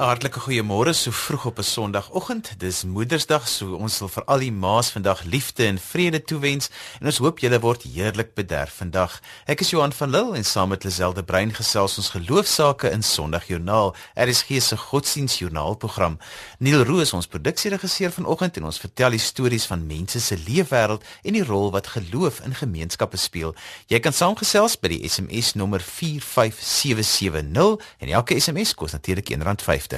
Hartlike goeiemôre so vroeg op 'n Sondagoggend. Dis Moedersdag, so ons wil vir al die ma's vandag liefde en vrede toewens en ons hoop julle word heerlik bederf vandag. Ek is Johan van Lille en saam met Liselde Brein gesels ons geloofsaake in Sondagjoernaal. Er is gee se godsdienstjoernaalprogram. Neil Roos ons produksieregisseur vanoggend en ons vertel die stories van mense se leefwêreld en die rol wat geloof in gemeenskappe speel. Jy kan saamgesels by die SMS nommer 45770 en elke SMS kos natuurlik R1.50.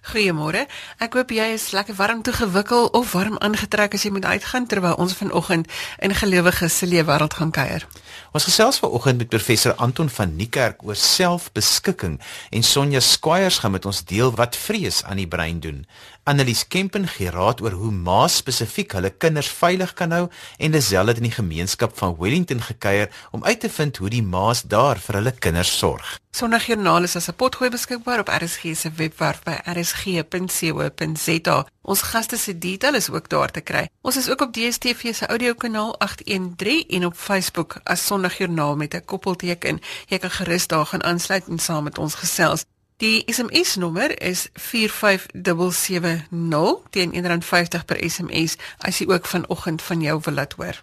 Goeiemôre. Ek hoop jy is lekker warm toegewikkel of warm aangetrek as jy moet uitgaan terwyl ons vanoggend in gelowiges se leefwêreld gaan kuier. Ons gesels vanoggend met professor Anton van Niekerk oor selfbeskikking en Sonja Squires gaan met ons deel wat vrees aan die brein doen. Annelies Kempen gee raad oor hoe ma's spesifiek hulle kinders veilig kan hou en Lisel het in die gemeenskap van Wellington gekuier om uit te vind hoe die ma's daar vir hulle kinders sorg. Sondagjoernaal is as 'n potgooi beskikbaar op RSG se webwerf by rsg.co.za. Ons gaste se detail is ook daar te kry. Ons is ook op DStv se audiokanaal 813 en op Facebook as Sondagjoernaal met 'n koppelteken. Jy kan gerus daar gaan aansluit en saam met ons gesels. Die SMS nommer is 45770 teen R1.50 per SMS as jy ook vanoggend van jou wil laat hoor.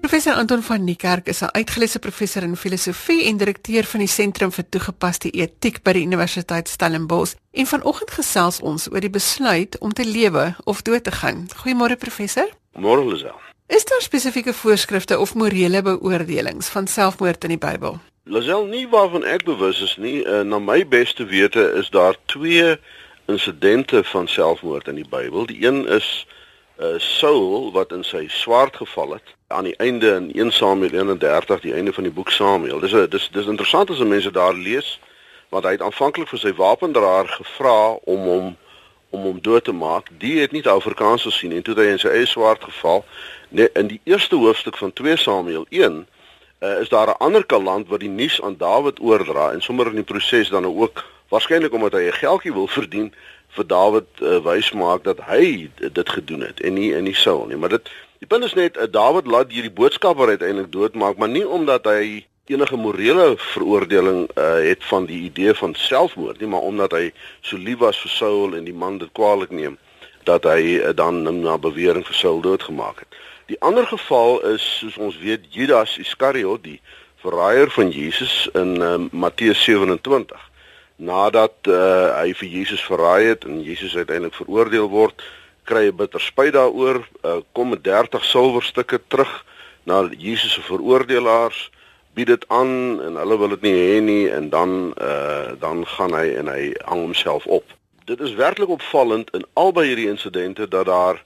Professor Anton van Niekerk is 'n uitgeleese professor in filosofie en direkteur van die Sentrum vir Toegepaste Etiek by die Universiteit Stellenbosch. En vanoggend gesels ons oor die besluit om te lewe of dood te gaan. Goeiemôre professor. Môre Lisel. Is daar spesifieke voorskrifte of morele beoordelings van selfmoord in die Bybel? Lazel nie waarvan ek bewus is nie. Uh, na my beste wete is daar twee insidente van selfmoord in die Bybel. Die een is uh, Saul wat in sy swaard geval het aan die einde in 1 Samuel 31, die einde van die boek Samuel. Dis 'n dis dis interessant as mense daar lees want hy het aanvanklik vir sy wapendraer gevra om hom om hom dood te maak. Die het nie die Afrikaans gesien en toe het hy in sy eie swaard geval. Nee, in die eerste hoofstuk van 2 Samuel 1 uh, eh, is daar 'n ander kaland wat die nuus aan Dawid oordra en sommer in die proses dan ook waarskynlik omdat hy 'n geldjie wil verdien vir Dawid uh, wys maak dat hy dit gedoen het en nie in die Saul nie. Maar dit die punt is net uh, Dawid laat hierdie boodskapper uiteindelik doodmaak, maar nie omdat hy enige morele veroordeling uh, het van die idee van selfmoord nie, maar omdat hy so lief was vir Saul en die man dit kwaadlik neem dat hy uh, dan na bewering vir Saul doodgemaak het. Die ander geval is soos ons weet Judas Iskariot die verraaier van Jesus in uh, Matteus 27 nadat uh, hy vir Jesus verraai het en Jesus uiteindelik veroordeel word kry hy bitter spyt daaroor uh, kom met 30 silwerstukke terug na Jesus se veroordelaars bied dit aan en hulle wil dit nie hê nie en dan uh, dan gaan hy en hy hang homself op dit is werklik opvallend in albei hierdie insidente dat daar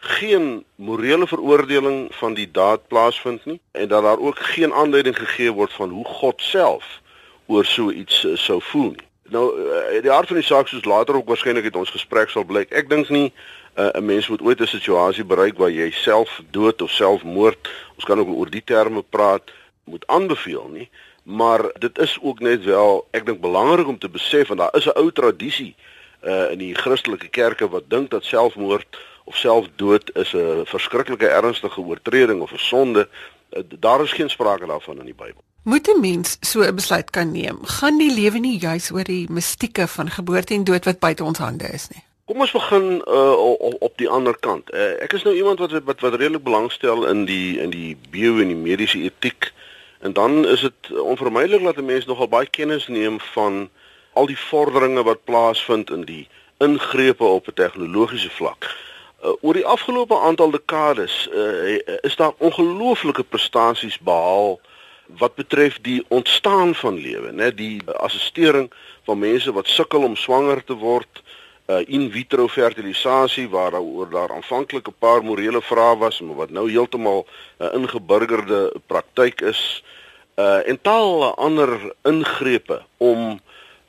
geen morele veroordeling van die daad plaasvind nie en dat daar ook geen aanleiding gegee word van hoe God self oor so iets uh, sou voel nie. Nou uh, die aard van die saak soos later ook waarskynlik het ons gesprek sal blyk. Ek dink nie uh, 'n uh, mens moet ooit 'n situasie bereik waar jy self dood of selfmoord, ons kan ook oor die terme praat, moet aanbeveel nie, maar dit is ook net wel ek dink belangrik om te besef want daar is 'n ou tradisie uh, in die Christelike kerke wat dink dat selfmoord of selfdood is 'n verskriklike ernstige oortreding of 'n sonde. Eh, daar is geen sprake daarvan in die Bybel. Moet 'n mens so 'n besluit kan neem? Gaan die lewe nie juis oor die mistieke van geboorte en dood wat buite ons hande is nie? Kom ons begin uh, op, op die ander kant. Uh, ek is nou iemand wat wat wat redelik belangstel in die in die bio en die mediese etiek. En dan is dit onvermydelik dat 'n mens nogal baie kennis neem van al die vorderinge wat plaasvind in die ingrepe op 'n tegnologiese vlak. Uh, oor die afgelope aantal dekades uh, is daar ongelooflike prestasies behaal wat betref die ontstaan van lewe, né, die assistering van mense wat sukkel om swanger te word, uh, in vitro fertilisasie waar daar oor daar aanvanklik 'n paar morele vrae was, maar wat nou heeltemal 'n uh, ingeburgerde praktyk is, uh, en talle ander ingrepe om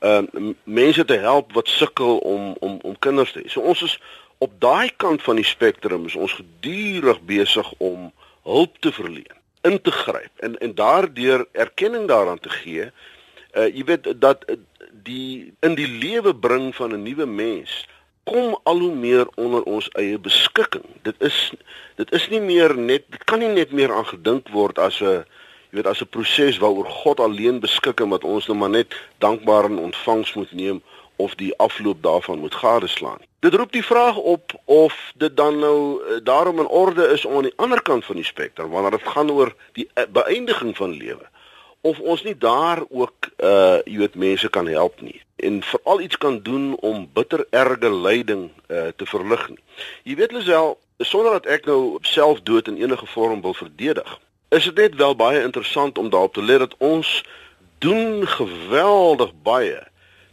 uh, mense te help wat sukkel om om om kinders te hê. So ons is op daai kant van die spektrum is ons gedurig besig om hulp te verleen, in te gryp en en daardeur erkenning daaraan te gee. Uh jy weet dat die in die lewe bring van 'n nuwe mens kom al hoe meer onder ons eie beskikking. Dit is dit is nie meer net dit kan nie net meer aangedink word as 'n jy weet as 'n proses waaroor God alleen beskik en wat ons nou maar net dankbaar in ontvangs moet neem of die afloop daarvan moet gadeslaan. Dit roep die vraag op of dit dan nou uh, daarom in orde is om aan die ander kant van die spektrum wanneer dit gaan oor die uh, beëindiging van lewe of ons nie daar ook uh jy weet mense kan help nie en veral iets kan doen om bitter erge lyding uh te verlig nie. Jy weet Lisel, sonder dat ek nou selfdood in enige vorm wil verdedig, is dit net wel baie interessant om daarop te let dat ons doen geweldig baie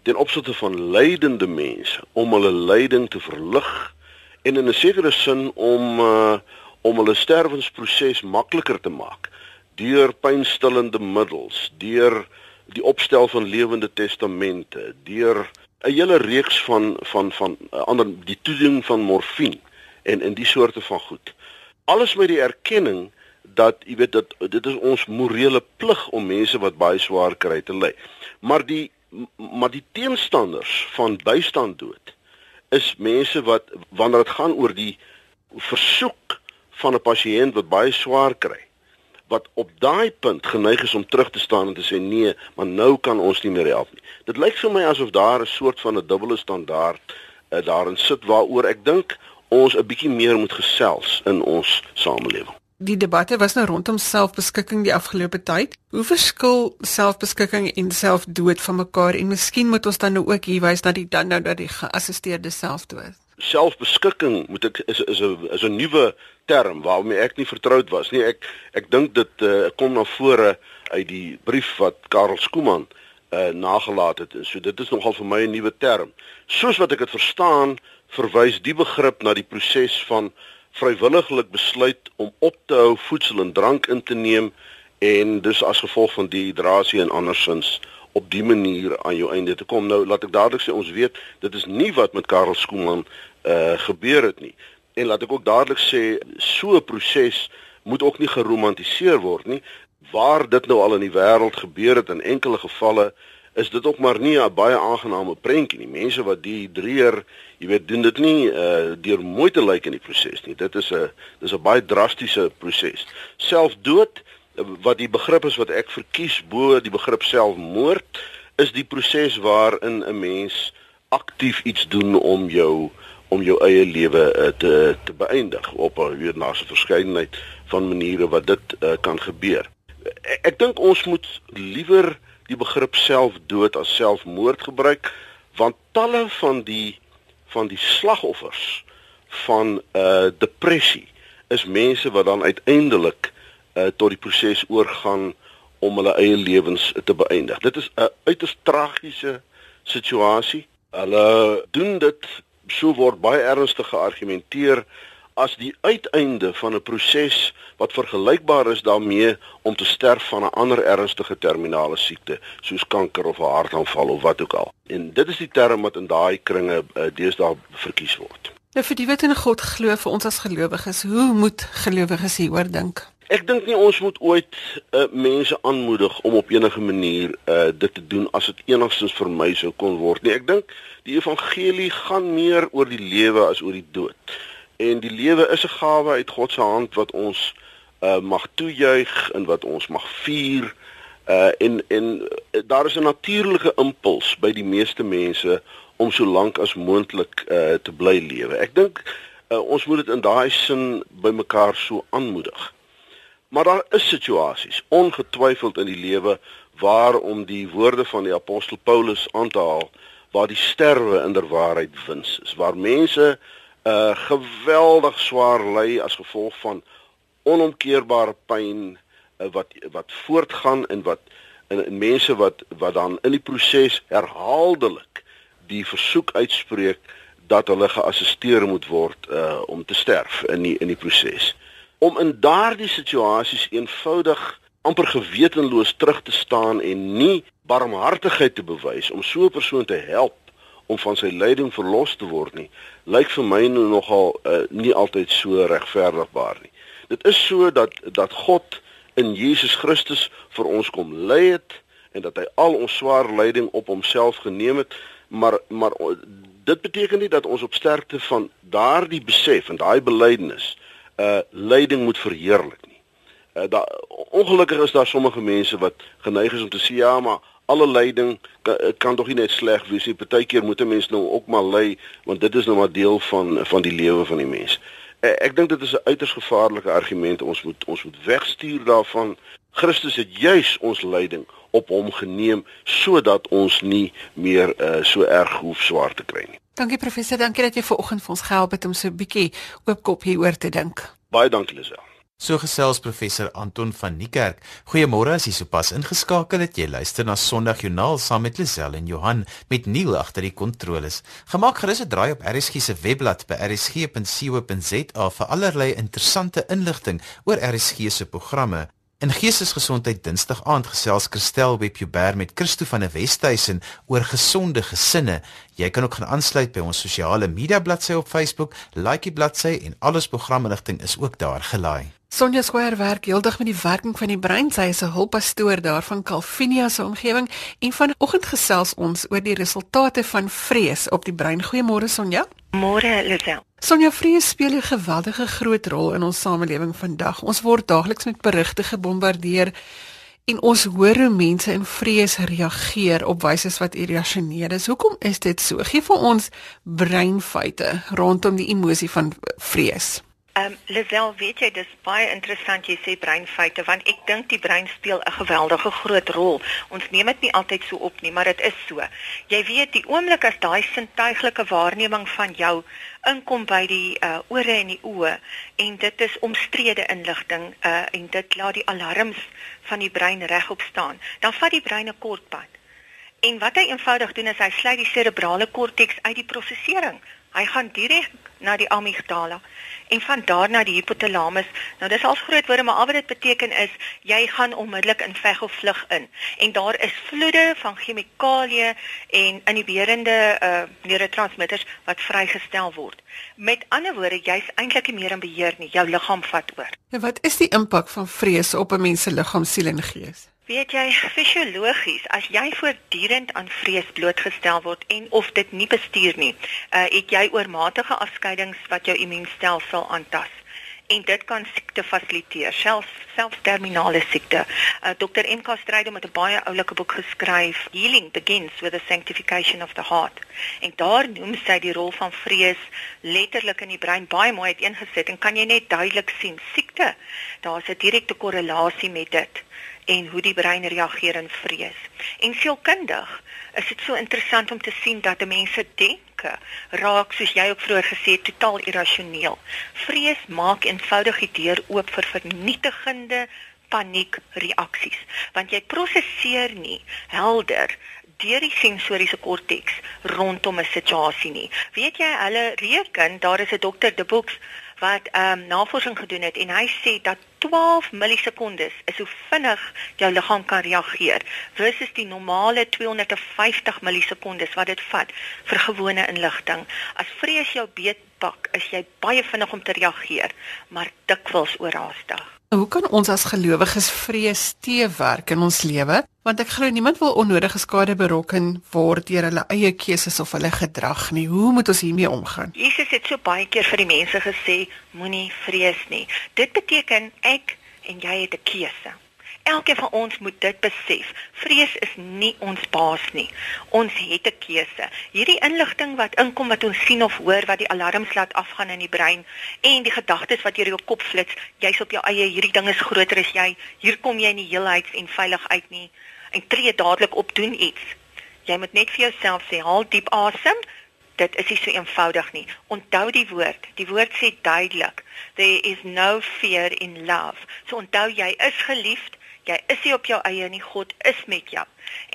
ten opsigte van lydende mense om hulle lyding te verlig en in 'n sekere sin om uh om hulle sterwensproses makliker te maak deur pynstillende middels, deur die opstel van lewende testamente, deur 'n hele reeks van van van uh, ander die toediening van morfine en in die soorte van goed. Alles met die erkenning dat jy weet dat dit is ons morele plig om mense wat baie swaar kry te lei. Maar die maar die teenstanders van bystand dood is mense wat wanneer dit gaan oor die versoek van 'n pasiënt wat baie swaar kry wat op daai punt geneig is om terug te staan en te sê nee, maar nou kan ons nie meer help nie. Dit lyk vir my asof daar 'n soort van 'n dubbele standaard uh, daarin sit waaroor ek dink ons 'n bietjie meer moet gesels in ons samelewing. Die debatte was nou rondom selfbeskikking die afgelope tyd. Hoe verskil selfbeskikking en selfdood van mekaar en miskien moet ons dan nou ook hier wys na die dan nou dat die geassisteerde selfdood selfbeskikking moet ek is is 'n is 'n nuwe term waarmee ek nie vertroud was nie. Ek ek dink dit uh, kom na vore uit die brief wat Karel Skooman uh, nagelaat het. So dit is nogal vir my 'n nuwe term. Soos wat ek dit verstaan, verwys die begrip na die proses van vrywilliglik besluit om op te hou voedsel en drank in te neem en dus as gevolg van dehydrasie en andersins op die manier aan jou einde te kom. Nou laat ek dadelik sê ons weet dit is nie wat met Karel Skooman uh gebeur het nie. En laat ek ook dadelik sê so 'n proses moet ook nie geromantiseer word nie. Waar dit nou al in die wêreld gebeur het in enkele gevalle is dit ook maar nie 'n baie aangename prentjie nie. Mense wat dehydreer, jy weet, doen dit nie uh deur mooi te lyk in die proses nie. Dit is 'n dis 'n baie drastiese proses. Selfdood wat die begrip is wat ek verkies bo die begrip selfmoord is die proses waarin 'n mens aktief iets doen om jou om jou eie lewe uh, te te beëindig op 'n weer na 'n verskeidenheid van maniere wat dit uh, kan gebeur. Ek, ek dink ons moet liewer die begrip selfdood as selfmoord gebruik want talle van die van die slagoffers van uh, depressie is mense wat dan uiteindelik uh, tot die proses oorgaan om hulle eie lewens te beëindig. Dit is 'n uiters tragiese situasie. Hulle doen dit so word baie ernstig geargumenteer as die uiteinde van 'n proses wat vergelykbaar is daarmee om te sterf van 'n ander ernstige terminale siekte soos kanker of 'n hartaanval of wat ook al. En dit is die term wat in daai kringe uh, deesdae verkies word. Nou vir die wat in God glo vir ons as gelowiges, hoe moet gelowiges hieroor dink? Ek dink nie ons moet ooit uh, mense aanmoedig om op enige manier uh, dit te doen as dit enigstens vir my sou kon word nie. Ek dink die evangelie gaan meer oor die lewe as oor die dood. En die lewe is 'n gawe uit God se hand wat ons uh, mag toejuig en wat ons mag vier. Uh, en en daar is 'n natuurlike impuls by die meeste mense om so lank as moontlik uh, te bly lewe. Ek dink uh, ons moet dit in daai sin by mekaar so aanmoedig. Maar daar is situasies ongetwyfeld in die lewe waar om die woorde van die apostel Paulus aan te haal waar die sterwe inderwaarheid wins is waar mense 'n uh, geweldig swaar ly as gevolg van onomkeerbare pyn uh, wat wat voortgaan en wat en, en mense wat wat dan in die proses herhaaldelik die versoek uitspreek dat hulle geassisteer moet word uh, om te sterf in die, in die proses. Om in daardie situasies eenvoudig amper gewetenloos terug te staan en nie barmhartigheid te bewys om so 'n persoon te help om van sy lyding verlos te word nie lyk vir my nou nogal uh, nie altyd so regverdigbaar nie dit is so dat dat God in Jesus Christus vir ons kom ly het en dat hy al ons swaar lyding op homself geneem het maar maar dit beteken nie dat ons op sterkte van daardie besef en daai belydenis uh lyding moet verheerlik nie. Uh, daar ongelukkig is daar sommige mense wat geneig is om te sê ja, maar alle lyding kan, kan tog nie net sleg wees nie. Partykeer moet 'n mens nou ook maar ly want dit is nou maar deel van van die lewe van die mens. Uh, ek dink dit is 'n uiters gevaarlike argument. Ons moet ons moet wegstuur daarvan. Christus het juis ons lyding op hom geneem sodat ons nie meer uh, so erg hoef swaar te kry nie. Dankie professor, dankie dat jy vanoggend vir ons gehelp het om so 'n bietjie oopkop hieroor te dink. Baie dankie Lisel. So gesels professor Anton van Niekerk. Goeiemôre as jy sopas ingeskakel het. Jy luister na Sondagjoernaal saam met Lisel en Johan met Neil agter die kontroles. Gemaak gerus 'n draai op RSG se webblad by rsg.co.za vir allerlei interessante inligting oor RSG se programme. In Geestesgesondheid Dinsdag aand gesels Christel Webjuber met Christo van der Westhuizen oor gesonde gesinne. Jy kan ook gaan aansluit by ons sosiale media bladsy op Facebook, like die bladsy en alles programinligting is ook daar gelaai. Sonja Square werk heeldag met die werking van die brein. Sy is 'n hulppastoor daar van Calvinia se omgewing en vanoggend gesels ons oor die resultate van vrees op die brein. Goeiemôre Sonja. Môre Lisel. Sonja vrees speel 'n geweldige groot rol in ons samelewing vandag. Ons word daagliks met berigte gebombardeer en ons hoor hoe mense in vrees reageer op wyse wat irrasioneel is. Hoekom is dit so? Gee vir ons breinfeite rondom die emosie van vrees. Ehm um, Lisel, weet jy, dis baie interessant jy sê breinfeite want ek dink die brein speel 'n geweldige groot rol. Ons neem dit nie altyd so op nie, maar dit is so. Jy weet, die oomblik as daai sintuiglike waarneming van jou inkom by die uh, ore en die oë en dit is omstrede inligting uh, en dit laat die alarms van die brein regop staan, dan vat die brein 'n kort pad. En wat hy eenvoudig doen is hy sluit die serebrale korteks uit die prosesering. Hy gaan direk na die amygdala en van daar na die hypothalamus. Nou dis al groot woorde, maar al wat dit beteken is jy gaan onmiddellik in veg of vlug in. En daar is vloede van chemikalieë en inhiberende uh neurotransmitters wat vrygestel word. Met ander woorde, jy's eintlik nie meer in beheer nie. Jou liggaam vat oor. En wat is die impak van vrees op 'n mens se liggaam, siel en gees? Weet jy, fisiologies, as jy voortdurend aan vrees blootgestel word en of dit nie bestuur nie, uh, het jy oormatige afskeidings wat jou immuunstelsel aantas en dit kan siekte fasiliteer, selfs selfs terminale siekte. Uh, Dr. Enka Strydom het 'n baie oulike boek geskryf, Healing Begins with the Sanctification of the Heart. En daar noem sy die rol van vrees letterlik in die brein baie mooi uiteengesit en kan jy net duidelik sien, siekte, daar's 'n direkte korrelasie met dit en hoe die brein reageer in vrees. En sielkundig is dit so interessant om te sien dat mense denke raak soos jy ook vroeër gesê het totaal irrasioneel. Vrees maak eenvoudig die deur oop vir vernietigende paniekreaksies want jy prosesseer nie helder deur die sensoriese korteks rondom 'n situasie nie. Weet jy hulle reken daar is 'n dokter De Boeks wat ehm um, navorsing gedoen het en hy sê dat 12 millisekondes is hoe vinnig jou liggaam kan reageer versus die normale 250 millisekondes wat dit vat vir gewone inligting. As vrees jou beetpak, is jy baie vinnig om te reageer, maar dikwels oorhaastig. Hoe kan ons as gelowiges vrees teewerk in ons lewe? Want ek glo niemand wil onnodige skade berokken word deur hulle eie keuses of hulle gedrag nie. Hoe moet ons hiermee omgaan? Jesus het so baie keer vir die mense gesê, moenie vrees nie. Dit beteken ek en jy het 'n keuse. Elkeen van ons moet dit besef. Vrees is nie ons baas nie. Ons het 'n keuse. Hierdie inligting wat inkom wat ons sien of hoor wat die alarms laat afgaan in die brein en die gedagtes wat deur jou kop flits, jy's op jou eie, hierdie ding is groter as jy. Hier kom jy nie heelheids en veilig uit nie. En tree dadelik op doen iets. Jy moet net vir jouself sê, haal diep asem. Dit is nie so eenvoudig nie. Onthou die woord. Die woord sê duidelik, there is no fear in love. So onthou jy is geliefd jy is nie op jou eie nie, God is met jou.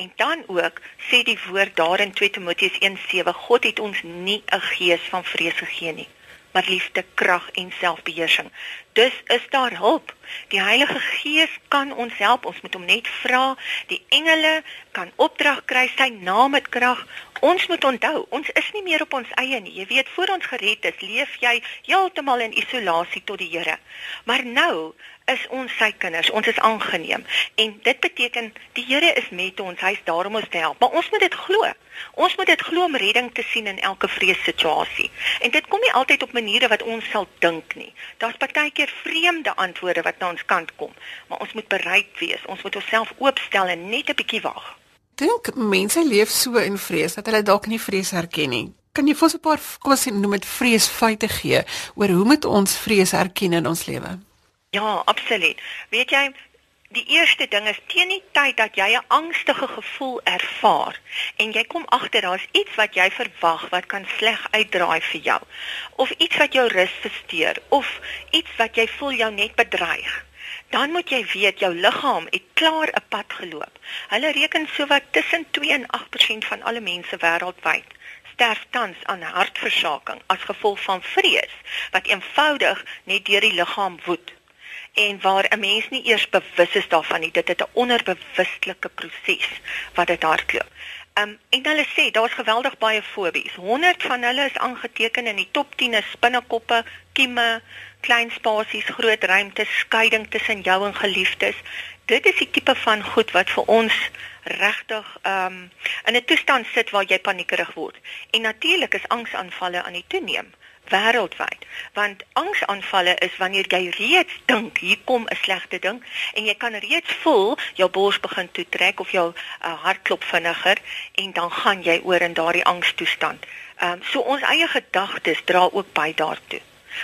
En dan ook sê die woord daar in 2 Timoteus 1:7, God het ons nie 'n gees van vrees gegee nie, maar liefde, krag en selfbeheersing. Dus is daar hulp. Die Heilige Gees kan ons help. Ons moet hom net vra. Die engele kan opdrag kry, sy naam het krag. Ons moet onthou, ons is nie meer op ons eie nie. Jy weet, voor ons gered is, leef jy heeltemal in isolasie tot die Here. Maar nou is ons sy kinders. Ons is aangeneem. En dit beteken die Here is met ons. Hy's daar om ons te help. Maar ons moet dit glo. Ons moet dit glo om redding te sien in elke vreessituasie. En dit kom nie altyd op maniere wat ons sal dink nie. Daar's partykeer keer vreemde antwoorde wat na ons kant kom, maar ons moet bereid wees. Ons moet onsself oopstel en net 'n bietjie wag. Dink mense leef so in vrees dat hulle dalk nie vrees herken nie. Kan jy vir ons 'n paar kom ons noem dit vreesfeite gee oor hoe moet ons vrees herken in ons lewe? Ja, absoluut. Weet jy, die eerste ding is teen die tyd dat jy 'n angstige gevoel ervaar en jy kom agter daar's iets wat jy verwag wat kan sleg uitdraai vir jou of iets wat jou rus versteur of iets wat jy voel jou net bedreig. Dan moet jy weet jou liggaam het klaar 'n pad geloop. Hulle reken sowat tussen 2 en 8% van alle mense wêreldwyd sterf tans aan hartversaking as gevolg van vrees wat eenvoudig net deur die liggaam woed en waar 'n mens nie eers bewus is daarvan nie. Dit is 'n onderbewustelike proses wat dit hardloop. Um en hulle sê daar's geweldig baie fobies. 100 van hulle is aangeteken in die top 10 is spinnekoppe, kieme, klein spasies, groot ruimtes, skeiding tussen jou en geliefdes. Dit is die tipe van goed wat vir ons regtig um in 'n toestand sit waar jy paniekerig word. En natuurlik is angsaanvalle aan die toeneem wêreldwyd. Want angsaanvalle is wanneer jy reeds dink hier kom 'n slegte ding en jy kan reeds voel jou bors begin toetrek of jou uh, hart klop vinniger en dan gaan jy oor in daardie angstoestand. Ehm um, so ons eie gedagtes dra ook by daartoe.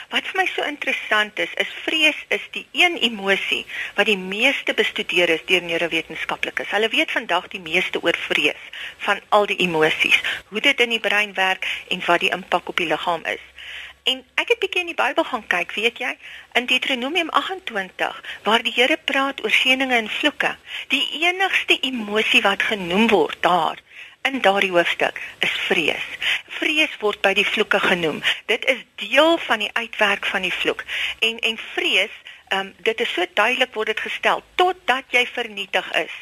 Wat vir my so interessant is, is vrees is die een emosie wat die meeste bestudeer is deur neurowetenskaplikes. Hulle weet vandag die meeste oor vrees van al die emosies, hoe dit in die brein werk en wat die impak op die liggaam is. En ek het bietjie in die Bybel gaan kyk, weet jy, in Deuteronomium 28 waar die Here praat oor seëninge en vloeke. Die enigste emosie wat genoem word daar in daardie hoofstuk is vrees. Vrees word by die vloeke genoem. Dit is deel van die uitwerk van die vloek. En en vrees, ehm um, dit is so duidelik word dit gestel totdat jy vernietig is,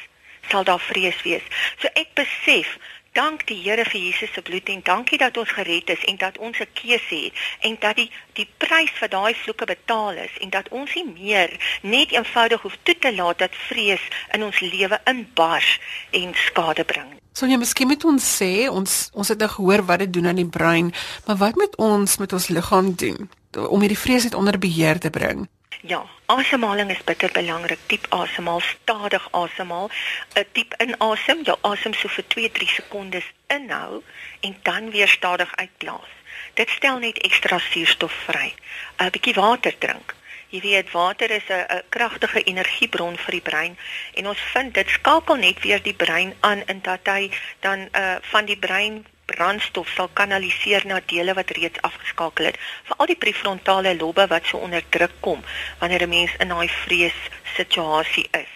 sal daar vrees wees. So ek besef dank die Here vir Jesus se bloed en dankie dat ons gered is en dat ons 'n keuse het en dat die die prys vir daai vloeke betaal is en dat ons nie meer net eenvoudig hoef toe te laat dat vrees in ons lewe inbars en skade bring. Sonja, miskien moet ons sê ons ons het nou gehoor wat dit doen aan die brein, maar wat moet ons met ons liggaam doen om hierdie vrees net onder beheer te bring? Ja, asemhaling is bitter belangrik. Diep asemhaal, stadig asemhaal. 'n Diep inasem, jou asem so vir 2-3 sekondes inhou en dan weer stadig uitblaas. Dit stel net ekstra suurstof vry. 'n Bietjie water drink. Jy weet water is 'n kragtige energiebron vir die brein en ons vind dit skakel net weer die brein aan in dat hy dan uh van die brein brandstof sal kanaliseer na dele wat reeds afgeskakel het, veral die prefrontale lobbe wat so onder druk kom wanneer 'n mens in daai vrees situasie is.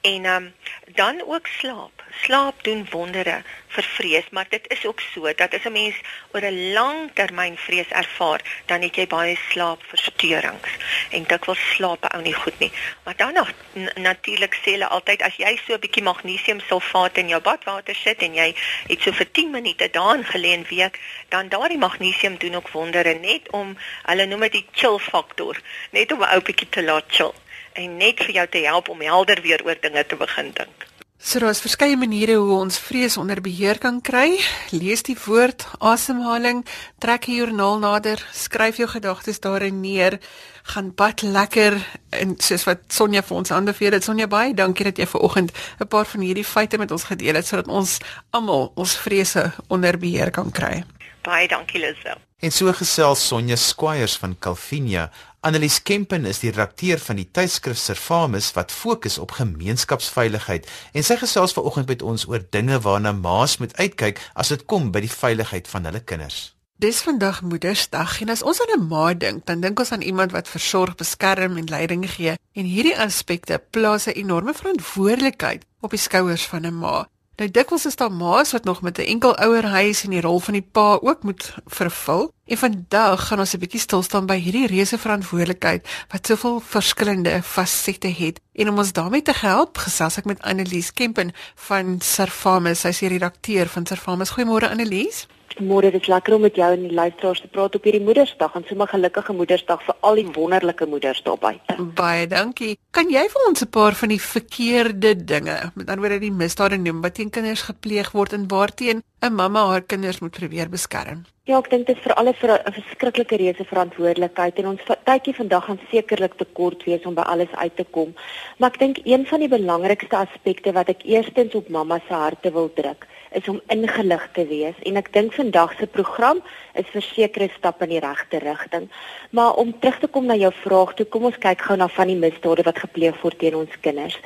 En ehm um, dan ook slaap. Slaap doen wondere vir vrees, maar dit is ook so dat as 'n mens oor 'n lang termyn vrees ervaar, dan het jy baie slaapversteurings en dikwels slaap ou nie goed nie. Maar dan nog natuurlik sê hulle altyd as jy so 'n bietjie magnesiumsulfaat in jou badwater sit en jy het so vir 10 minute daarin gelê en week, dan daardie magnesium doen ook wondere net om hulle noem dit die chill faktor, net om 'n ou bietjie te laat chill en net vir jou te help om helder weer oor dinge te begin dink. So daar's verskeie maniere hoe ons vrees onder beheer kan kry. Lees die woord, asemhaling, trek 'n joernaal nader, skryf jou gedagtes daarin neer, gaan bad lekker en soos wat Sonja vir ons aanbeveel het. Sonja baie dankie dat jy ver oggend 'n paar van hierdie feite met ons gedeel het sodat ons almal ons vrese onder beheer kan kry. Baie dankie Lisel. En so gesels Sonja Squires van Calvinia Annelies Kempen is die redakteur van die tydskrif Servamus wat fokus op gemeenskapsveiligheid en sy gesels vanoggend met ons oor dinge waarna ma's moet uitkyk as dit kom by die veiligheid van hulle kinders. Dis vandag Moedersdag en as ons aan 'n ma dink, dan dink ons aan iemand wat versorg, beskerm en leiding gee en hierdie aspekte plaas 'n enorme verantwoordelikheid op die skouers van 'n ma. Nou dikwels is daar ma's wat nog met 'n enkel ouer huis en die rol van die pa ook moet vervul. En vandag gaan ons 'n bietjie stil staan by hierdie reuse verantwoordelikheid wat soveel verskillende fasette het. En om ons daarmee te help, gesels ek met Annelies Kempen van Servamus. Sy is die redakteur van Servamus. Goeiemôre Annelies. Môre dis lekker om met jou en die luisteraars te praat op hierdie Moedersdag en sommer gelukkige Moedersdag vir al die wonderlike moeders daar buite. Baie dankie. Kan jy vir ons 'n paar van die verkeerde dinge, met ander woorde die misdade noem wat teen kinders gepleeg word en waarteen 'n mamma haar kinders moet probeer beskerm? Ja, ek dink dit is vir alle vir 'n verskriklike reuse verantwoordelikheid en ons tydjie vandag gaan sekerlik te kort wees om by alles uit te kom. Maar ek dink een van die belangrikste aspekte wat ek eerstens op mamma se harte wil druk, is om ingelig te wees en ek dink vandag se program is verseker 'n stap in die regte rigting. Maar om terug te kom na jou vraag, toe kom ons kyk gou na van die misdade wat gepleeg word teen ons kinders.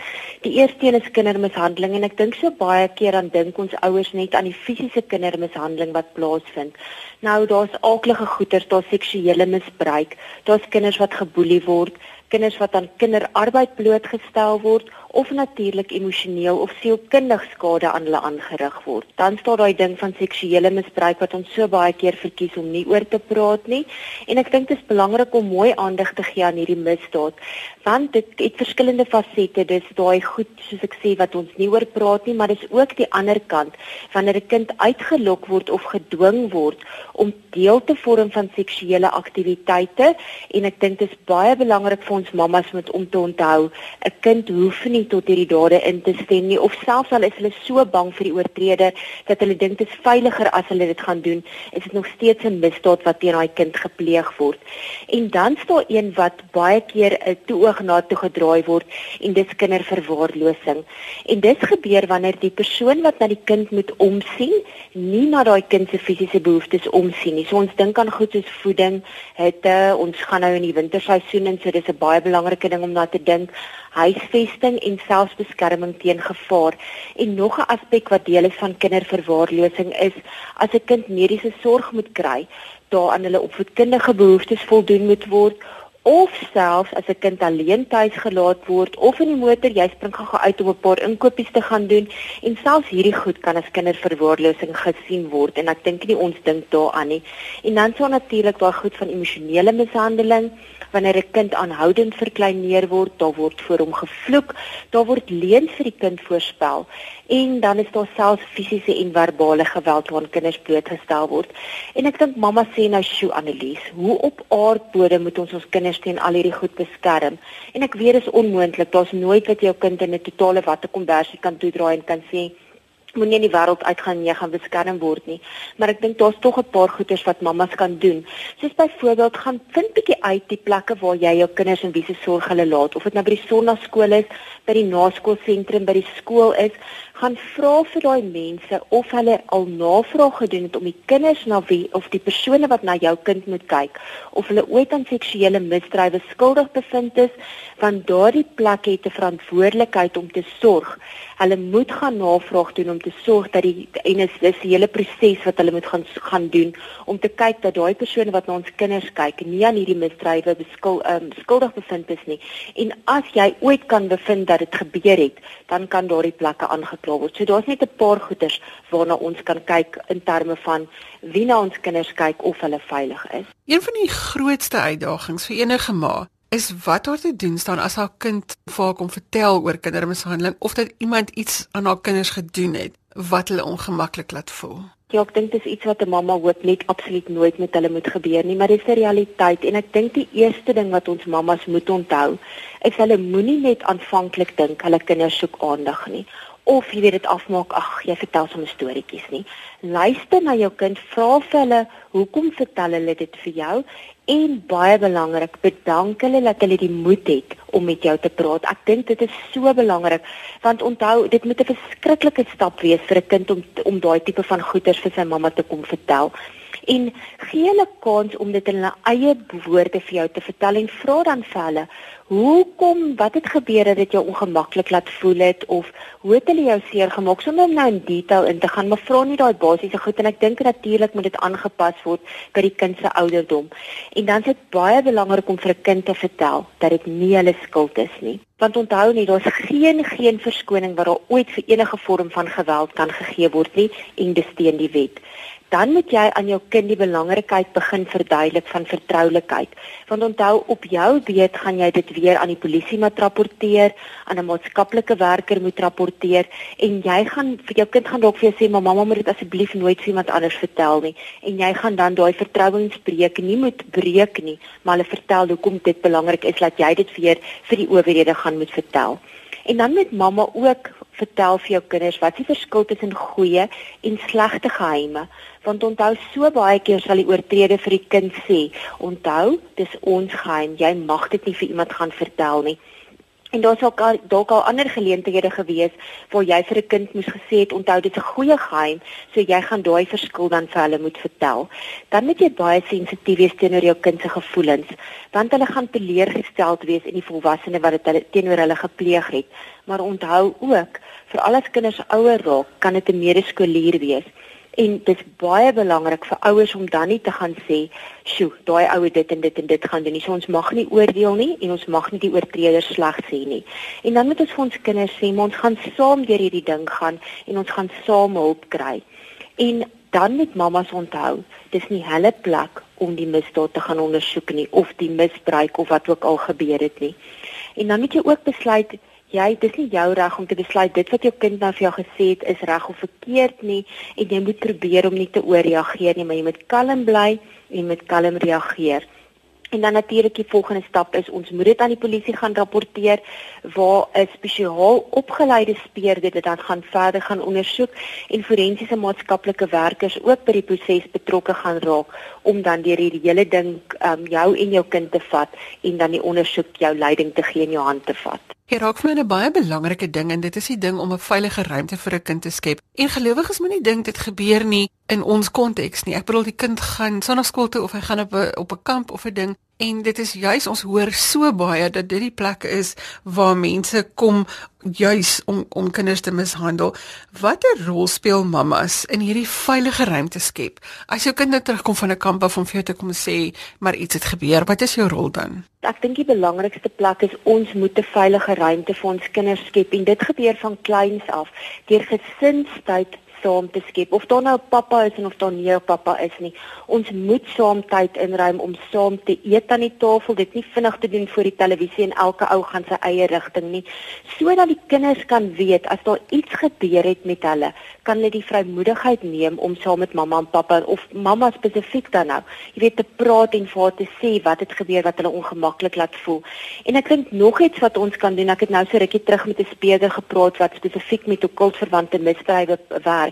Die eerste een is kindermishandeling en ek dink so baie keer aan dink ons ouers net aan die fisiese kindermishandeling wat plaasvind. Nou daar's aaklige goeters, daar's seksuele misbruik, daar's kinders wat geboelie word, kinders wat aan kinderarbeid blootgestel word of natuurlik emosioneel of sielkundig skade aan hulle aangerig word. Dan staan daai ding van seksuele misbruik wat ons so baie keer verkies om nie oor te praat nie. En ek dink dit is belangrik om mooi aandag te gee aan hierdie misdaad want dit het verskillende fasette. Dis daai goed soos ek sê wat ons nie oor praat nie, maar dis ook die ander kant wanneer 'n kind uitgelok word of gedwing word om deel te vorm van seksuele aktiwiteite en ek dink dit is baie belangrik vir ons mammas om te onthou 'n kind hoef nie tot hierdie dade in te stem nie of selfs al is hulle so bang vir die oortreder dat hulle dink dit is veiliger as hulle dit gaan doen, is dit nog steeds 'n misdaad wat teen daai kind gepleeg word. En dan staan een wat baie keer 'n toeoog na toe gedraai word en dis kinderverwaarlosing. En dit gebeur wanneer die persoon wat na die kind moet omsien, nie na daai kind se fisiese behoeftes omsien nie. So ons dink aan goed soos voeding, hitte, ons gaan nou in die winterseisoen en so dis 'n baie belangrike ding om na te dink huisvesting en selfbeskerming teen gevaar. En nog 'n aspek wat deel is van kinderverwaarlosing is as 'n kind mediese sorg moet kry, daar aan hulle opvoedkundige behoeftes voldoen moet word of selfs as 'n kind alleen tuis gelaat word of in die motor jy spring gou uit om 'n paar inkopies te gaan doen en selfs hierdie goed kan as kinderverwaarlosing gesien word en ek dink nie ons dink daaraan nie. En dan sou natuurlik daai goed van emosionele mishandeling wanneer 'n kind aanhoudend verkleineer word, daar word vir hom gevloek, daar word leuns vir die kind voorspel en dan is daar selfs fisiese en verbale geweld waaraan kinders blootgestel word. En ek dink mamma sê nou sjoe Annelies, hoe op aardbodem moet ons ons kinders teen al hierdie goed beskerm? En ek weet dit is onmoontlik. Daar's nooit wat jou kind in 'n totale watte konversie kan toedraai en kan sê moenie in die wêreld uitgaan en jy gaan beskerm word nie. Maar ek dink daar's tog 'n paar goeders wat mammas kan doen. Soos byvoorbeeld gaan vind bietjie uit die plekke waar jy jou kinders in wie se sorg hulle laat of dit nou by die sonnaskool is, by die naskoolsentrum, by die skool is, gaan vra vir daai mense of hulle al navraag gedoen het om die kinders na wie of die persone wat na jou kind moet kyk of hulle ooit aan seksuele misdrywe skuldig bevind is want daardie plek het 'n verantwoordelikheid om te sorg. Hulle moet gaan navraag doen om te sorg dat die en is dis die hele proses wat hulle moet gaan gaan doen om te kyk dat daai persone wat na ons kinders kyk nie aan hierdie misdrywe beskul um, skuldig bevind is nie. En as jy ooit kan bevind dat dit gebeur het, dan kan daardie plekke aangeklaag gevra word. So daar's net 'n paar goeters waarna ons kan kyk in terme van wie na ons kinders kyk of hulle veilig is. Een van die grootste uitdagings vir enige ma is wat haar te doen staan as haar kind vir kom vertel oor kindermishandeling of dat iemand iets aan haar kinders gedoen het wat hulle ongemaklik laat voel. Ja, ek dink dit is iets wat 'n mamma hoop net absoluut nooit met hulle moet gebeur nie, maar dit is 'n realiteit en ek dink die eerste ding wat ons mammas moet onthou, is hulle moenie net aanvanklik dink hulle kinders soek aandag nie of jy weet dit afmaak ag jy vertel sommer storieetjies nie. Luister na jou kind vra vir hulle hoekom vertel hulle dit vir jou? En baie belangrik bedank hulle dat hulle die moed het om met jou te praat. Ek dink dit is so belangrik want onthou dit moet 'n verskriklike stap wees vir 'n kind om om daai tipe van goeters vir sy mamma te kom vertel en gee hulle kans om dit in hulle eie woorde vir jou te vertel en vra dan vir hulle hoekom wat het gebeur dat dit jou ongemaklik laat voel het of hoe het hulle jou seer gemaak? Sonder om nou in detail in te gaan maar vra nie daai basiese goed en ek dink natuurlik moet dit aangepas word by die kind se ouderdom. En dan is dit baie belangrik om vir 'n kind te vertel dat dit nie hulle skuld is nie. Want onthou nie daar's geen geen verskoning wat daar ooit vir enige vorm van geweld kan gegee word nie en dis teen die wet dan moet jy aan jou kind die belangrikheid begin verduidelik van vertroulikheid. Want onthou op jou weet gaan jy dit weer aan die polisie moet rapporteer, aan 'n maatskaplike werker moet rapporteer en jy gaan vir jou kind gaan dalk vir jou sê, "Mamma, moet dit asseblief nooit vir iemand anders vertel nie." En jy gaan dan daai vertrouensbreuk nie moet breek nie, maar hulle vertel hoekom dit belangrik is dat jy dit weer vir die owerhede gaan moet vertel. En dan moet mamma ook vertel vir jou kinders wat die verskil tussen goeie en slegte geheime. Want onthou so baie keer sal die oortreder vir die kind sê, "Onthou, dis ons geheim. Jy mag dit nie vir iemand gaan vertel nie." En daar's ook al dalk al ander geleenthede gewees waar jy vir 'n kind moes gesê het onthou dit is 'n goeie geheim, so jy gaan daai verskil dan vir hulle moet vertel. Dan moet jy baie sensitief wees teenoor jou kind se gevoelens, want hulle gaan teleurgesteld wees in die volwassene wat dit teenoor hulle gepleeg het. Maar onthou ook, vir al ons kinders ouer raak, kan dit 'n medeskolier wees. En dit is baie belangrik vir ouers om dan nie te gaan sê, "Sjoe, daai ouer dit en dit en dit gaan doen nie." So ons mag nie oordeel nie en ons mag nie die oortreder sleg sê nie. En dan moet ons vir ons kinders sê, "Ons gaan saam deur hierdie ding gaan en ons gaan saam hulp kry." En dan moet mamas onthou, dis nie hulle plek om die misdaad te gaan ondersoek nie of die misbruik of wat ook al gebeur het nie. En dan moet jy ook besluit jy dis nie jou reg om te besluit dit wat jou kind nou vir jou gesê het is reg of verkeerd nie en jy moet probeer om nie te ooreageer nie maar jy moet kalm bly en met kalm reageer. En dan natuurlik die volgende stap is ons moet dit aan die polisie gaan rapporteer waar 'n spesiaal opgeleide speurder dit dan gaan verder gaan ondersoek en forensiese maatskaplike werkers ook by die proses betrokke gaan raak om dan deur hierdie hele ding um, jou en jou kind te vat en dan die ondersoek jou leiding te gee in jou hand te vat. Hier raak vir my 'n baie belangrike ding en dit is die ding om 'n veilige ruimte vir 'n kind te skep. En gelowiges moenie dink dit gebeur nie in ons konteks nie. Ek bedoel die kind gaan sonnaskool toe of hy gaan op 'n op 'n kamp of 'n ding en dit is juis ons hoor so baie dat dit die plek is waar mense kom juis om om kinders te mishandel. Watter rol speel mammas in hierdie veilige ruimte skep? As jou kind nou terugkom van 'n kamp of om vir jou te kom sê, maar iets het gebeur, wat is jou rol dan? Ek dink die belangrikste plek is ons moet 'n veilige ruimte vir ons kinders skep en dit gebeur van kleins af deur gesinstyd saam te skep of daar nou pappa is en of daar nie 'n pappa is nie. Ons moet saam tyd inruim om saam te eet aan die tafel, dit nie vinnig te doen voor die televisie en elke ou gaan sy eie rigting nie, sodat die kinders kan weet as daar iets gebeur het met hulle, kan hulle die vrymoedigheid neem om saam met mamma en pappa of mamma spesifiek dan nou, jy weet te praat en vir haar te sê wat het gebeur wat hulle ongemaklik laat voel. En ek dink nog iets wat ons kan doen, ek het nou so rukkie terug met 'n speurder gepraat wat spesifiek met okkultverwante misdrywe werk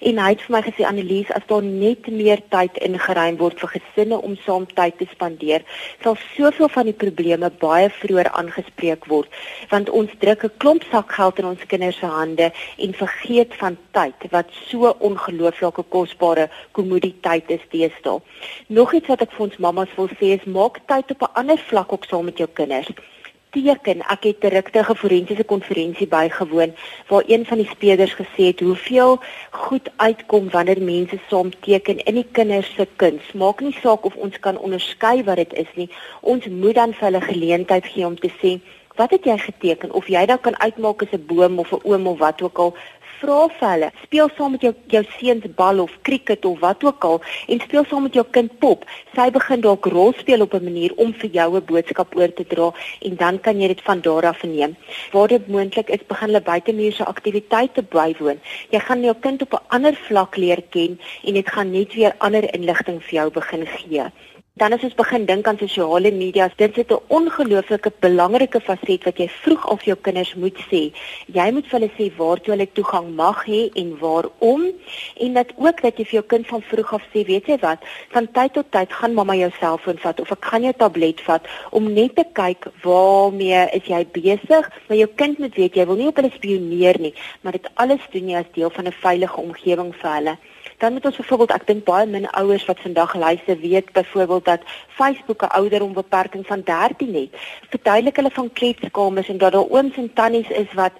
En hy het vir my gesê Annelies, as daar net meer tyd ingeruim word vir gesinne om saam tyd te spandeer, sal soveel van die probleme baie vroeër aangespreek word, want ons druk 'n klomp sakgeld in ons kinders se hande en vergeet van tyd wat so ongelooflike kosbare kommoditeit is deesdae. Nog iets wat ek vir ons mammas wil sê is maak tyd op 'n ander vlak ook saam met jou kinders teken. Ek het 'n ruktige forensiese konferensie bygewoon waar een van die spelers gesê het hoeveel goed uitkom wanneer mense saam teken in die kinders se kuns. Maak nie saak of ons kan onderskei wat dit is nie. Ons moet dan vir hulle geleentheid gee om te sê Wat het jy geteken of jy dan kan uitmaak as 'n boom of 'n oom of wat ook al vra vir hulle, speel saam met jou jou seuns bal of cricket of wat ook al en speel saam met jou kind pop. Sy begin dalk rol speel op 'n manier om vir jou 'n boodskap oor te dra en dan kan jy dit van daar af neem. Waar dit moontlik is, begin hulle buitemuurse aktiwiteite bywoon. Jy gaan jou kind op 'n ander vlak leer ken en dit gaan net weer ander inligting vir jou begin gee. Dan as ons begin dink aan sosiale media, dit is 'n ongelooflike belangrike faset wat jy vroeg vir jou kinders moet sê. Jy moet vir hulle sê waartoe hulle toegang mag hê en waarom. En dat ook dat jy vir jou kind van vroeg af sê, weet jy wat, van tyd tot tyd gaan mamma jou selfoon vat of ek gaan jou tablet vat om net te kyk waarmee is jy besig, maar jou kind moet weet jy wil nie op hulle spioneer nie, maar dit alles doen jy as deel van 'n veilige omgewing vir hulle dan moet ons byvoorbeeld ek dink baie min ouers wat vandag luister weet byvoorbeeld dat Facebook 'n ouderdombeperking van 13 het. Verduidelik hulle van kletskamers en dat daar ooms en tannies is wat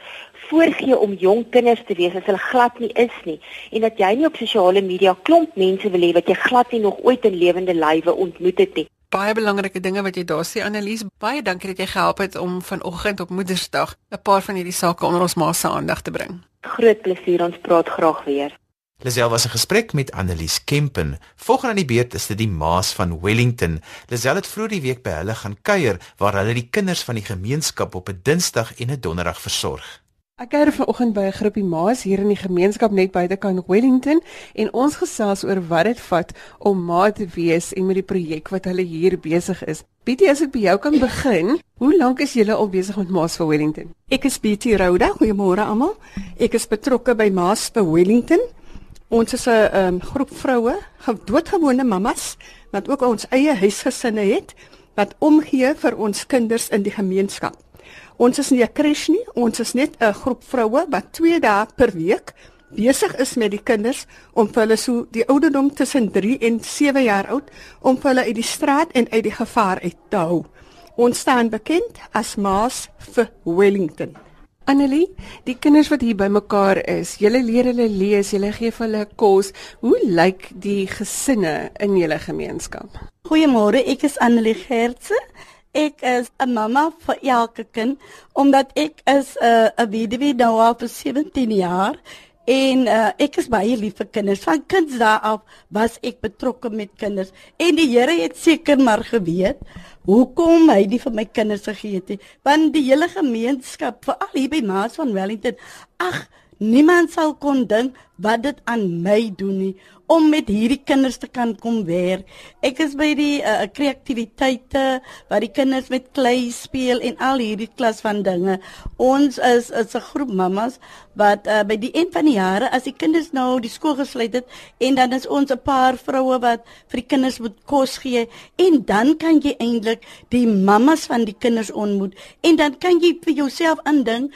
voorgee om jong kinders te wees as hulle glad nie is nie en dat jy nie op sosiale media klomp mense wil hê wat jy glad nie nog ooit in lewende lywe ontmoet het nie. Baie belangrike dinge wat jy daar sê Annelies. Baie dankie dat jy gehelp het om vanoggend op Moedersdag 'n paar van hierdie sake onder ons ma se aandag te bring. Groot plesier, ons praat graag weer. Lisel was 'n gesprek met Annelies Kempen. Volgende aan die beurt is dit die Maas van Wellington. Lisel het vroeër die week by hulle gaan kuier waar hulle die kinders van die gemeenskap op 'n Dinsdag en 'n Donderdag versorg. Ek kuier vanoggend by 'n groepie ma's hier in die gemeenskap net buite kan Wellington en ons gesels oor wat dit vat om ma te wees en met die projek wat hulle hier besig is. Pietie, as ek by jou kan begin, hoe lank is julle al besig met Ma's vir Wellington? Ek is Pietie Rouda. Goeiemôre almal. Ek is betrokke by Ma's vir Wellington. Ons is 'n um, groep vroue, doodgewone mammas wat ook ons eie huisgesinne het wat omgee vir ons kinders in die gemeenskap. Ons is nie 'n crash nie, ons is net 'n groep vroue wat 2 dae per week besig is met die kinders om vir hulle so die ouderdom tussen 3 en 7 jaar oud om hulle uit die straat en uit die gevaar uit te hou. Ons staan bekend as Maas vir Wellington. Annelie, die kinders wat hier bymekaar is, julle leer hulle lees, julle gee vir hulle kos. Hoe lyk die gesinne in julle gemeenskap? Goeiemôre, ek is Annelie Gertse. Ek is 'n mamma vir elke kind omdat ek is 'n uh, weduwee nou al vir 17 jaar en uh, ek is baie lief vir kinders. Van kinds daar af was ek betrokke met kinders en die Here het seker maar geweet hoekom hy die vir my kinders gegee het. Want die hele gemeenskap, veral hier by Maas van Wellington, ag, niemand sal kon dink wat dit aan my doen nie om met hierdie kinders te kan kom werk. Ek is by die uh, kreatiwiteite waar die kinders met klei speel en al hierdie klas van dinge. Ons is is 'n groep mammas wat uh, by die een van die jare as die kinders nou die skool gesluit het en dan is ons 'n paar vroue wat vir die kinders moet kos gee en dan kan jy eintlik die mammas van die kinders ontmoet en dan kan jy vir jouself aandink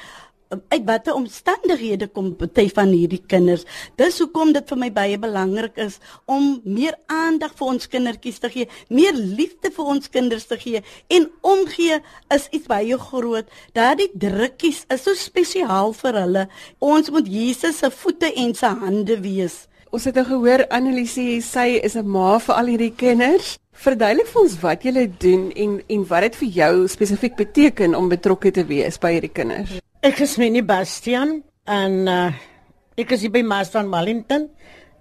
uit watter omstandighede kom party van hierdie kinders. Dis hoekom dit vir my baie belangrik is om meer aandag vir ons kindertjies te gee, meer liefde vir ons kinders te gee en omgee is iets baie groot. Daardie drukkies is so spesiaal vir hulle. Ons moet Jesus se voete en sy hande wees. Ons het nou gehoor Anneliese sy is 'n ma vir al hierdie kinders. Verduidelik vir ons wat julle doen en en wat dit vir jou spesifiek beteken om betrokke te wees by hierdie kinders. Ek is Minnie Bastian en uh, ek is hier by Maas van Wellington.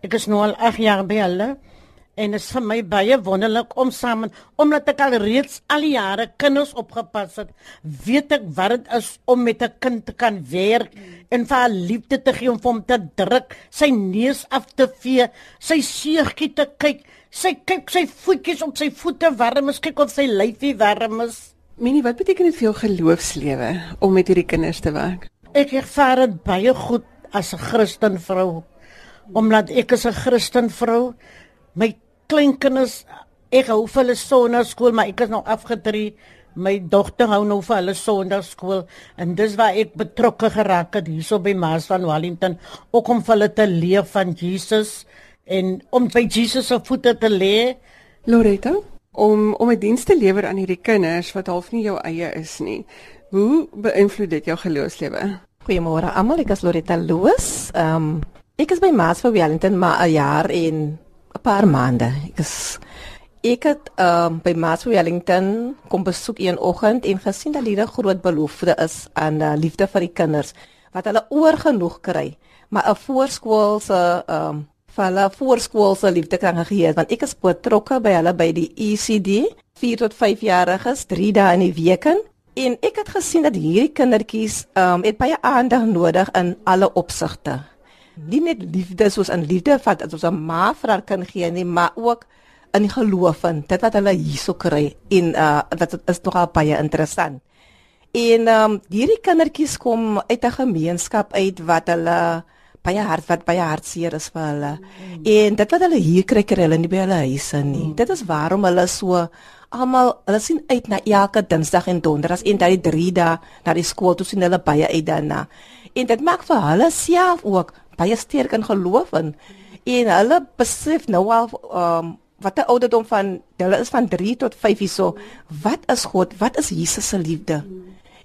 Ek is nou al 8 jaar by hulle en dit is vir my baie wonderlik om saam omdat ek al reeds al die jare kinders opgepas het, weet ek wat dit is om met 'n kind te kan werk en vir haar liefde te gee om hom te druk, sy neus af te vee, sy seurtjie te kyk, sy kyk sy voetjies op sy voete warm is, kyk of sy lyfie warm is. Minnie, wat beteken dit vir jou geloofslewe om met hierdie kinders te werk? Ek ervaar dit baie goed as 'n Christen vrou. Omdat ek is 'n Christen vrou, my kleinkinders, ek hou vir hulle sonnaskool, maar ek is nou afgetree. My dogter hou nou vir hulle sonnaskool en dis waar ek betrokke geraak het hierso by Maas van Wellington, ook om vir hulle te leer van Jesus en om by Jesus se voete te lê. Loretta, om om 'n diens te lewer aan hierdie kinders wat half nie jou eie is nie. Hoe beïnvloed dit jou geloofslewe? Goeiemôre almal, ek is Loretta Loos. Ehm um, ek is by Maas vir Wellington maar 'n jaar en 'n paar maande. Ek is ek het ehm um, by Maas vir Wellington kom besoek een oggend en gesien dat 'n groot belofte is aan uh, liefde vir die kinders wat hulle oorgenoeg kry. Maar 'n voorskoolse ehm um, vir hulle voorskoolse liefde kan gegee want ek is betrokke by hulle by die ECD 4 tot 5 jariges 3 dae in die week en ek het gesien dat hierdie kindertjies um, het baie aandag nodig in alle opsigte. Nie net liefde soos 'n liefde vat as ons 'n ma vir haar kan gee nie maar ook in geloof en dit wat hulle hierso kry en uh, dit is nogal baie interessant. En um, hierdie kindertjies kom uit 'n gemeenskap uit wat hulle baie hart wat baie hartseer is vir hulle. Mm. En dit wat hulle hier kry kry hulle nie by hulle huise nie. Mm. Dit is waarom hulle so almal hulle sien uit na elke Dinsdag en Donderdag en daai 3 dae na die skool toe sien hulle baie uit daarna. En dit maak vir hulle self ook baie sterk in geloof en en hulle besef nou al um, wat die ouderdom van hulle is van 3 tot 5 hierso. Wat is God? Wat is Jesus se liefde?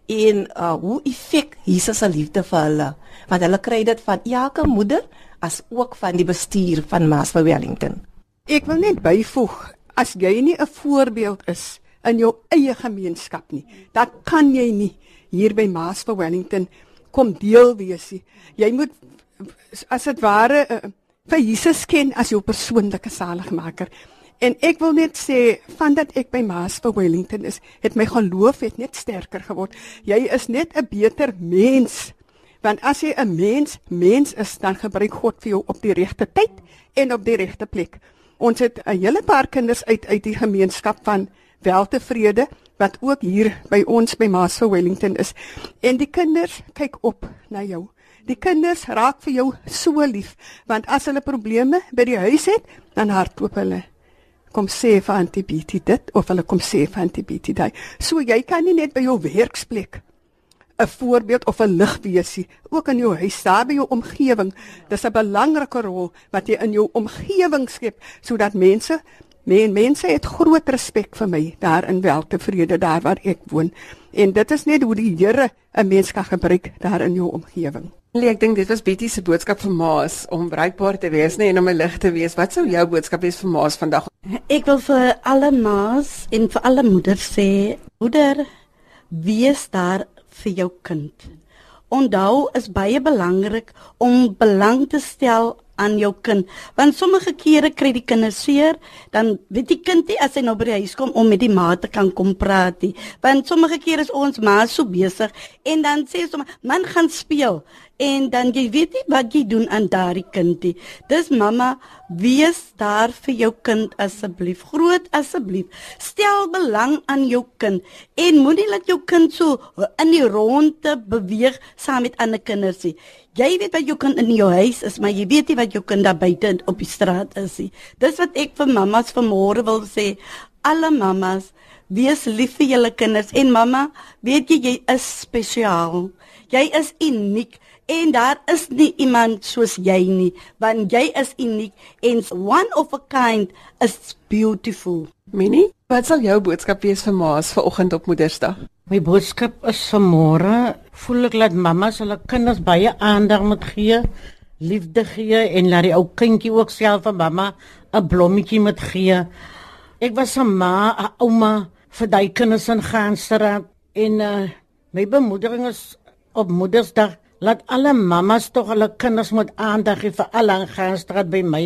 En uh, hoe effek Jesus se liefde vir hulle? want hulle kry dit van elke moeder as ook van die bestuur van Maasville Wellington. Ek wil net byvoeg, as jy nie 'n voorbeeld is in jou eie gemeenskap nie, dan kan jy nie hier by Maasville Wellington kom deel wees nie. Jy moet as dit ware uh, vir Jesus ken as jou persoonlike saligmaker. En ek wil net sê van dat ek by Maas vir Wellington is, het my geloof het net sterker geword. Jy is net 'n beter mens. Want as jy 'n mens mens is, dan gebruik God vir jou op die regte tyd en op die regte plek. Ons het 'n hele paar kinders uit uit die gemeenskap van Weltevrede wat ook hier by ons by Maas vir Wellington is. En die kinders kyk op na jou. Die kinders raak vir jou so lief want as hulle probleme by die huis het, dan hardloop hulle kom sê vir antibiotie dit of hulle kom sê vir antibiotie daai. So jy kan nie net by jou werksplek 'n voorbeeld of 'n lig wees nie, ook in jou huis, daar by jou omgewing. Dis 'n belangrike rol wat jy in jou omgewing skep sodat mense men mense het groot respek vir my daar in Weltevrede daar waar ek woon. En dit is net hoe die Here 'n mens kan gebruik daar in jou omgewing. Nee, ek dink dit was Betty se boodskap vir Maas om bruikbaar te wees, nee, en om 'n lig te wees. Wat sou jou boodskap wees vir Maas vandag? Ek wil vir alle ma's en vir alle moeders sê, moeder, wees daar vir jou kind. Onthou is baie belangrik om belang te stel aan jou kind. Want sommige kere kry die kinders seer, dan weet die kind nie as hy nou by die huis kom om met die ma te kan kom praat nie. Want sommige kere is ons ma so besig en dan sê sommer man gaan speel en dan jy weet nie wat jy doen aan daardie kindie. Dis mamma, wees daar vir jou kind asseblief. Groot asseblief. Stel belang aan jou kind en moenie laat jou kind so in die ronde beweeg saam met ander kinders nie. Jy weet wat jou kind in jou huis is, maar jy weet nie wat jou kind daar buite op die straat is nie. Dis wat ek vir mammas vanmôre wil sê. Alle mammas, wees lief vir julle kinders en mamma, weet jy jy is spesiaal. Jy is uniek en daar is nie iemand soos jy nie, want jy is uniek en one of a kind is beautiful. Minnie, wat sal jou boodskap wees vir ma's vanoggend op Moedersdag? My boodskap is vanmôre, voel ek dat mammas hulle kinders baie aandag moet gee, liefde gee en laat die ou kindjie ook self van mamma 'n blommetjie moet gee. Ek was 'n ma, 'n ouma vir daai kinders in Gaanstraat en uh, my bemoedering is op Moedersdag laat alle mammas tog hulle kinders moet aandag gee vir al in Gaanstraat by my.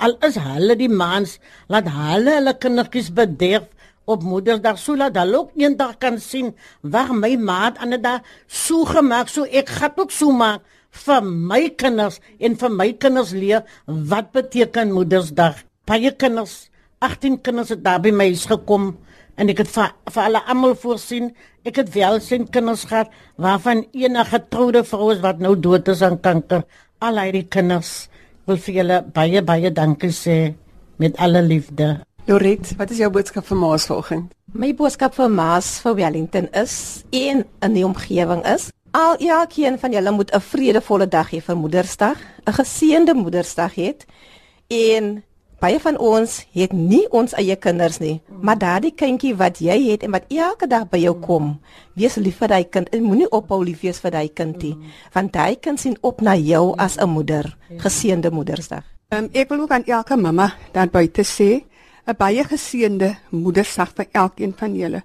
Al is hulle die maans, laat hulle hulle kindertjies bederf op Moedersdag sodat hulle ook eendag kan sien waar my maat aan dit daar so gemaak so ek gaan ook so maak vir my kinders en vir my kinders leer wat beteken Moedersdag. Baie kinders, 18 kinders het daar by my huis gekom en ek het vir, vir hulle almal voorsien. Ek het wel sien kinders gehad waarvan enige getroude vrou is wat nou dood is aan kanker. Al hierdie kinders wil vir julle baie baie dankie sê met alle liefde. Loret, wat is jou boodskap vir Maas vanoggend? My boodskap vir Maas vir Wellington is een in die omgewing is al elkeen van julle moet 'n vredevolle dag hê vir Moedersdag, 'n geseënde Moedersdag hê. En baie van ons het nie ons eie kinders nie, maar daardie kindjie wat jy het en wat elke dag by jou kom, wees lief vir daai kind en moenie ophou lief wees vir daai kindie, want daai kind sien op na jou as 'n moeder. Geseënde Moedersdag. Um, ek wil ook aan elke mamma daar buite sê 'n baie geseënde Moedersdag vir elkeen van julle.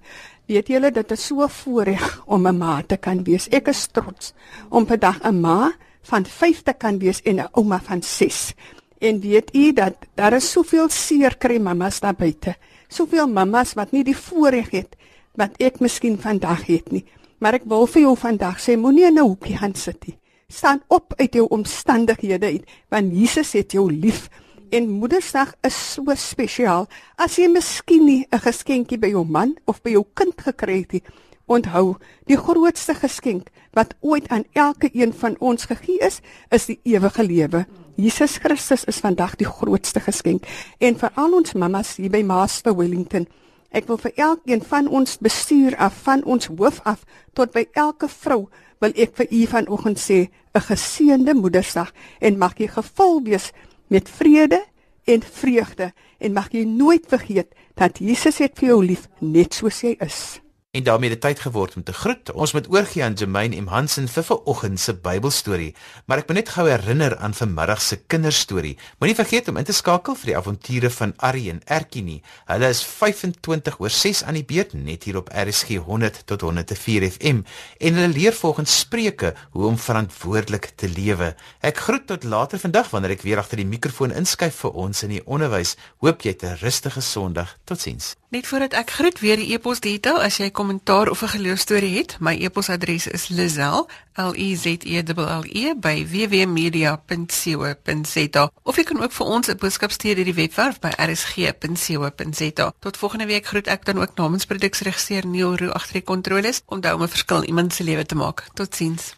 Weet julle dit is so voorreg om 'n ma te kan wees. Ek is trots om vandag 'n ma van 5 te kan wees en 'n ouma van 6. En weet u dat daar is soveel seer kry mammas daar buite. Soveel mammas wat nie die voorreg het wat ek miskien vandag het nie. Maar ek wil vir jou vandag sê moenie in 'n hoekie gaan sit nie. Staan op uit jou omstandighede uit want Jesus het jou lief en Moedersdag is so spesiaal. As jy miskien nie 'n geskenkie by jou man of by jou kind gekry het nie, onthou, die grootste geskenk wat ooit aan elke een van ons gegee is, is die ewige lewe. Jesus Christus is vandag die grootste geskenk. En vir al ons mammas hier by Master Wellington Ek wil vir elkeen van ons bestuur af van ons hoof af tot by elke vrou wil ek vir u vanoggend sê 'n geseënde Moedersdag. En mag jy gevul wees met vrede en vreugde. En mag jy nooit vergeet dat Jesus het vir jou lief net soos jy is. En daarmee dit tyd geword om te groet. Ons moet oorgie aan Jermaine M Hansen vir vanoggend se Bybelstorie, maar ek moet net gou herinner aan vanmiddag se kinderstorie. Moenie vergeet om in te skakel vir die avonture van Arrie en Erkie nie. Hulle is 25 oor 6 aan die beurt net hier op RSG 100 tot 104 FM en hulle leer volgens Spreuke hoe om verantwoordelik te lewe. Ek groet tot later vandag wanneer ek weer agter die mikrofoon inskuif vir ons in die onderwys. Hoop jy 'n rustige Sondag. Totsiens. Net voordat ek groet weer die e-pos detail as jy kommentaar of 'n geloostorie het, my e-posadres is lizel l e z e l e by www.media.co.za of jy kan ook vir ons 'n boodskap stuur deur die webwerf by rsg.co.za. Tot volgende week groet ek dan ook namens produksieregisseur Neil Roo agter die kontroles daai om 'n verskil in iemand se lewe te maak. Totsiens.